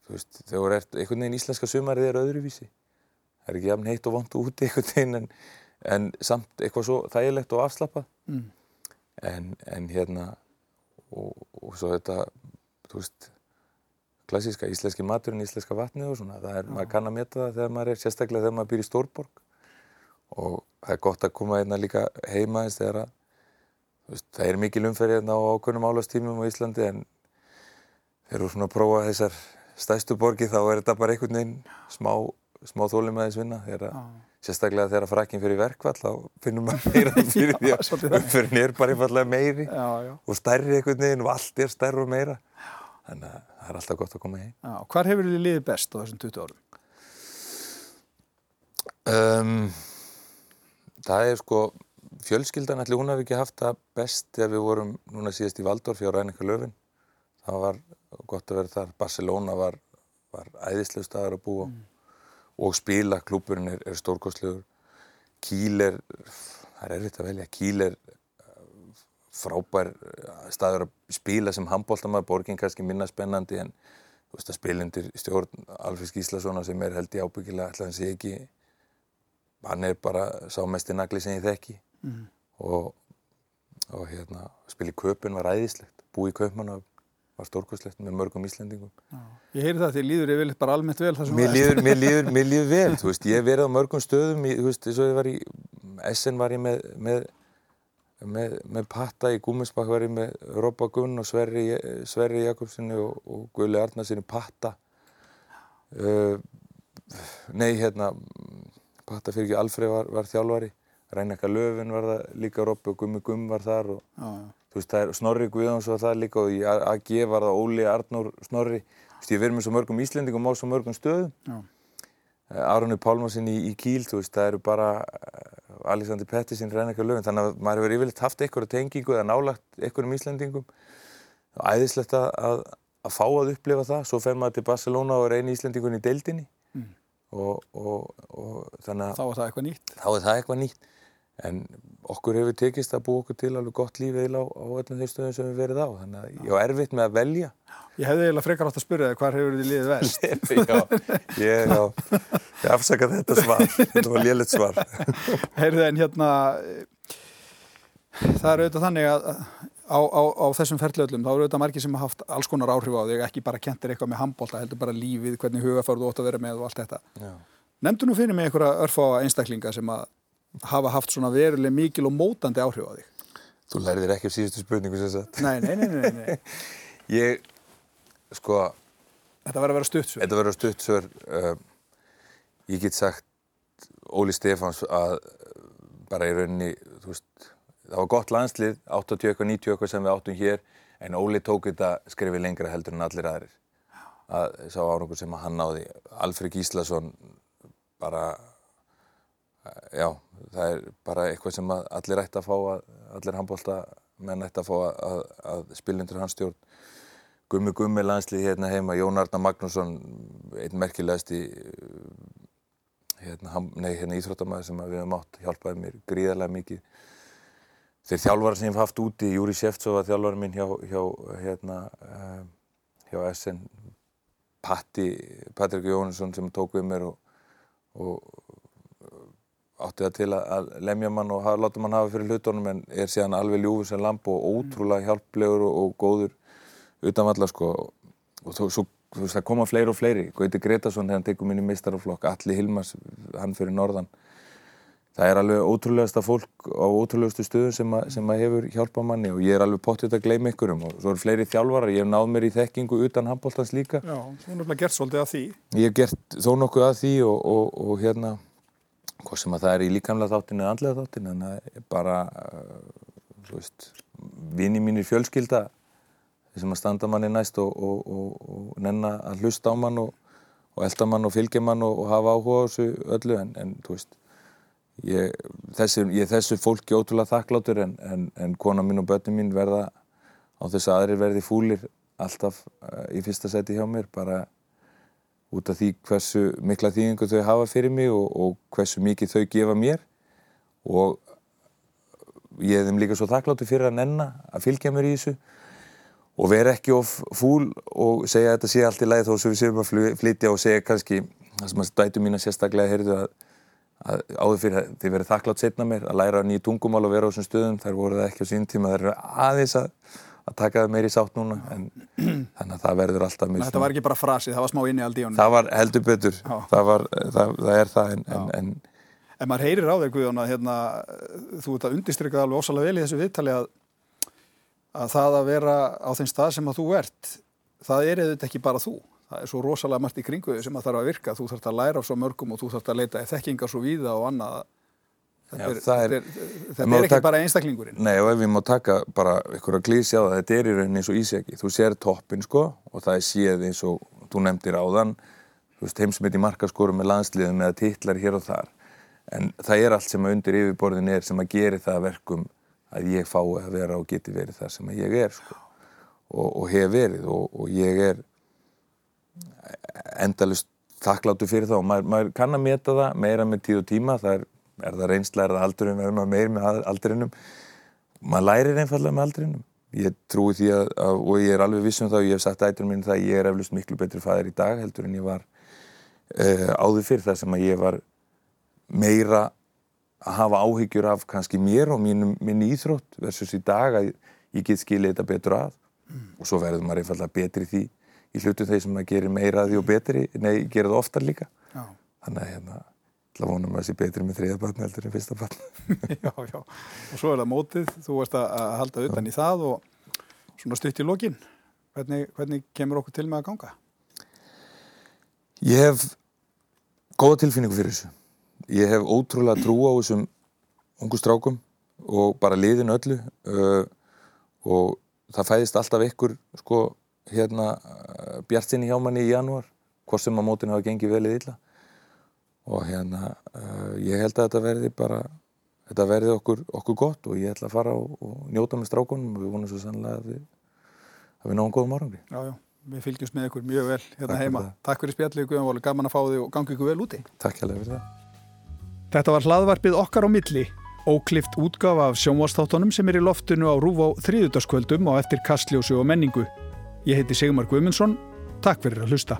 B: þú veist, þegar ert, einhvern veginn íslenska sumarið er öðruvísi. Það er ekki jafn heitt og vant úti einhvern veginn en en samt eitthvað svo þægilegt og afslappað mm. en, en hérna og, og svo þetta þú veist klassíska íslenski maturinn, íslenska vatni og svona. Það er, ja. maður kann að meta það þegar maður er sérstaklega þegar maður býr í Stórborg. Og það er gott að koma einna líka heima eins þegar að veist, það er mikil umferð hérna á ákveðnum álastímum á Íslandi en þegar þú svona prófa þessar stæstu borgi þá er þetta bara einhvern veginn smá, smá þólum aðeins vinna. Þegar að sérstaklega þegar frækinn fyrir verkvall þá finnum maður meira fyrir því að umfyrin er bara einfallega meiri
A: já, já.
B: og stærri einhvern veginn og allt er stærri og meira. Þannig að það er alltaf gott að koma heim.
A: Hvar hefur þið liðið best á þessum 20 árum?
B: Um, það er sko fjölskyldan ætli hún hafi ekki haft það best þegar við vorum núna síðast í Valdorf hjá Rænika Löfin það var gott að vera þar. Barcelona var, var æðislega staðar að búa. Mm. Og spila, klúpurinn er, er stórkostlegur. Kíl er það er erfitt að velja, Kíl er frábær uh, staður að spila sem handbóltamæður borgin kannski minna spennandi en þú veist að spilindir stjórn Alfred Gíslason sem er held í ábyggilega alltaf hans ég ekki hann er bara sá mest í nagli sem ég þekki mm. og, og hérna spil í köpun var æðislegt búi í köpmann var stórkvæslegt með mörgum Íslandingum. Já.
A: Ég heyri það að þið líður yfir bara almennt vel
B: mér líður, mér líður, mér líður vel, þú veist, ég hef verið á mörgum stöðum, ég, þú veist, ég var í, SN var ég með, með, með, með Patta í ég með Robba Gunn og Sverri, Sverri Jakobssoni og, og Guðli Arnarsinni Patta. Uh, nei, hérna, Patta fyrir ekki, Alfred var, var þjálfari, Rænekka Löfin var það líka Robby og Gummi Gumm var þar og
A: Já, já.
B: þú veist, það er Snorri Guðjóns var það líka og í AG var það Óli Arnór Snorri þú veist, ég verið með svo mörgum Íslendingum á svo mörgum stöðum
A: Já.
B: Aronu Pálmarsson í, í Kíl, þú veist, það eru bara eh, Alexander Pettersson, Rænekka Löfin þannig að maður hefur yfirleitt haft einhverja tengingu eða nálagt einhverjum Íslendingum æðislegt að, að, að fá að upplifa það, svo fer maður til Barcelona og er eini Íslendingun í deildinni
A: Mm.
B: og, og, og þannig að
A: Þá var það eitthvað nýtt.
B: þá er það eitthvað nýtt en okkur hefur tekist að búa okkur til alveg gott líf eða á, á öllum þeim stöðum sem við verið á þannig að ég á erfitt með að velja
A: Ég hefði eiginlega frekar átt að spyrja þig hvar hefur þið liðið verst.
B: já, ég, já, ég afsaka þetta svar þetta var lélitt svar
A: Heyrðu en hérna, það er auðvitað þannig að á, á, á þessum ferðlöðlum þá eru auðvitað margir sem hafa haft alls konar áhrif á þig, ekki bara kentir eitthvað með handbólta, heldur bara lífið, hvernig hugafærðu þú ótt að vera með og allt þetta.
B: já.
A: Nefndu nú fyrir mig einhverja örfá einstaklinga sem að hafa haft svona veruleg mikil og mótandi áhrif á þig.
B: þú lærðir ekki af síðustu spurningu sem sagt
A: Nei, nei, nei, nei, nei.
B: ég, sko
A: Þetta verður að vera stutt svo.
B: Þetta verður stutt svör uh, ég get sagt Óli Stefáns að bara í rauninni þú veist, það var gott landslið 80 eitthvað, 90 eitthvað sem við áttum hér en Óli tók þetta skrifið lengra heldur en allir aðrir að sá árangur sem að hann náði Alfred Gíslason bara já, það er bara eitthvað sem að allir ætti að fá að, allir handbólta menn ætti að fá að, að, að spilindur hans stjórn Gummi Gummi landslið hérna heima, Jón Arnar Magnússon, einn merkilegast í hérna, nei, hérna íþróttamæður sem að við hefum átt, hjálpaði mér gríðarlega mikið. Þeir þjálfara sem ég hef haft úti, Júri Sjeftsov var þjálfara minn hjá, hjá, hérna, uh, hjá SN, Patti, Patrik Jónsson sem tók við mér og, og átti það til að, að lemja mann og láta mann hafa fyrir hlutunum en er síðan alveg ljúfur sem lamp og ótrúlega hjálplegur og, góður utanvalla sko. Og þú, svo, þú veist það koma fleiri og fleiri. Gauti Gretarsson hann tekur minni mistaraflokk Alli Hilmars, hann fyrir norðan. Það er alveg ótrúlegasta fólk á ótrúlegustu stöðum sem, að, sem að hefur hjálpað manni og ég er alveg pottið að gleyma ykkurum og svo eru fleiri þjálfarar, ég hef náð mér í þekkingu utan handbóltans líka.
A: Já, þú er náttúrulega gert svolítið af því.
B: ég hef gert þó nokkuð að því hvað sem að það er í líkamlega þáttinu eða andlega þáttinu en það er bara uh, vini mínir fjölskylda sem að standa manni næst og, og, og, og nenna að hlusta á mann og, elda mann og fylgja mann og, hafa áhuga á þessu öllu en, en veist ég, þessi, ég þessu fólki ótrúlega þakklátur en, en, en kona mín og börnum mín verða á þess að aðrir verði fúlir alltaf uh, í fyrsta seti hjá mér bara út af því hversu mikla þýðingu þau hafa fyrir mig og, og hversu mikið þau gefa mér. Og ég hef þeim líka svo þakkláttu fyrir að nenna að fylgja mér í þessu. Og vera ekki of fúl og segja að þetta sé allt í lagi þó sem við séum að fly- flytja og segja kannski það sem að dætu mína sérstaklega heyrðu að, að áður fyrir að þið verið þakklátt setna mér að læra nýju tungumál og vera á þessum stöðum. Þær voru það ekki á sín tíma. Þær eru aðeins að, að taka það meiri sátt núna en þannig að það verður alltaf mjög
A: Þetta var ekki bara frasi, það var smá inni honum.
B: það var heldur betur það, var, það, það er það en, en, en
A: maður heyrir á þig Guðjón að hérna, þú ert að undistrykka alveg ósalega vel í þessu viðtali að, að það að vera á þeim stað sem að þú ert, það er eða ekki bara þú. Það er svo rosalega margt í kringu þig sem að þarf að virka. Þú þarf að læra af svo mörgum og þú þarf að leita í þekkingar svo víða og annað. Þetta er,
B: það er-
A: er,
B: Það
A: er ekki bara einstaklingurinn.
B: Nei, og ef við má taka bara ykkur að klísja á það, þetta er í rauninni eins og ísjaki. Þú sér toppin, sko, og það er séð eins og þú nefndir áðan, þú veist, heimsmynd í markaskorum með landsliðum eða titlar hér og þar. En það er allt sem undir yfirborðin er sem að geri það að verkum að ég fái að vera og geti verið það sem ég er, sko. Og, og hef verið og, og ég er endalust þakkláttu fyrir það og maður, maður kann að meta það meira með tíð og tíma, það er, er það reynsla, er það aldurinn, er maður meir með aldurinnum maður lærir einfallega með aldrinum. Ég trúi því að, að og ég er alveg viss um það og ég hef sagt ættunum mín það að ég er eflust miklu betri fæðir í dag heldur en ég var uh, áður fyrir það sem að ég var meira að hafa áhyggjur af kannski mér og mínum, minn íþrótt versus í dag að ég get skilið þetta betur að. Og svo verður maður einfallega betri því í hlutum þeir sem að gerir meira því og betri nei, gerir það oftar líka.
A: Já,
B: þannig að hérna, ætla að vonum að það sé betri með þriða barn heldur en fyrsta barn
A: já, já. Og svo er það mótið, þú ert að, að halda utan í það og svona stutt í lokin. Hvernig, hvernig kemur okkur til með að ganga?
B: Ég hef góða tilfinningu fyrir þessu. Ég hef ótrúlega trú á þessum ungu strákum og bara liðin öllu uh, og það fæðist alltaf ykkur sko hérna uh, bjartsinni hjá manni í janúar hvort sem að mótinu hafa gengið vel eða illa og hérna uh, ég held að þetta verði bara þetta verði okkur, okkur gott og ég ætla að fara og, og njóta með strákunum og við vonum svo sannlega að við, að við náum góðum árangri.
A: Já, já, við fylgjumst með ykkur mjög vel hérna
B: Takk
A: heima.
B: fyrir.
A: Takk fyrir spjallið, Guðanvóli, gaman að fá þig og gangi ykkur vel úti.
B: Takk hérlega fyrir það.
A: Þetta var hlaðvarpið okkar á milli, óklift útgafa af sjónvastáttunum sem er í loftinu á rúf á þriðutaskvöldum og eftir kastljósu og menningu. Ég heiti Sigmar Guðmundsson, takk fyrir að hlusta.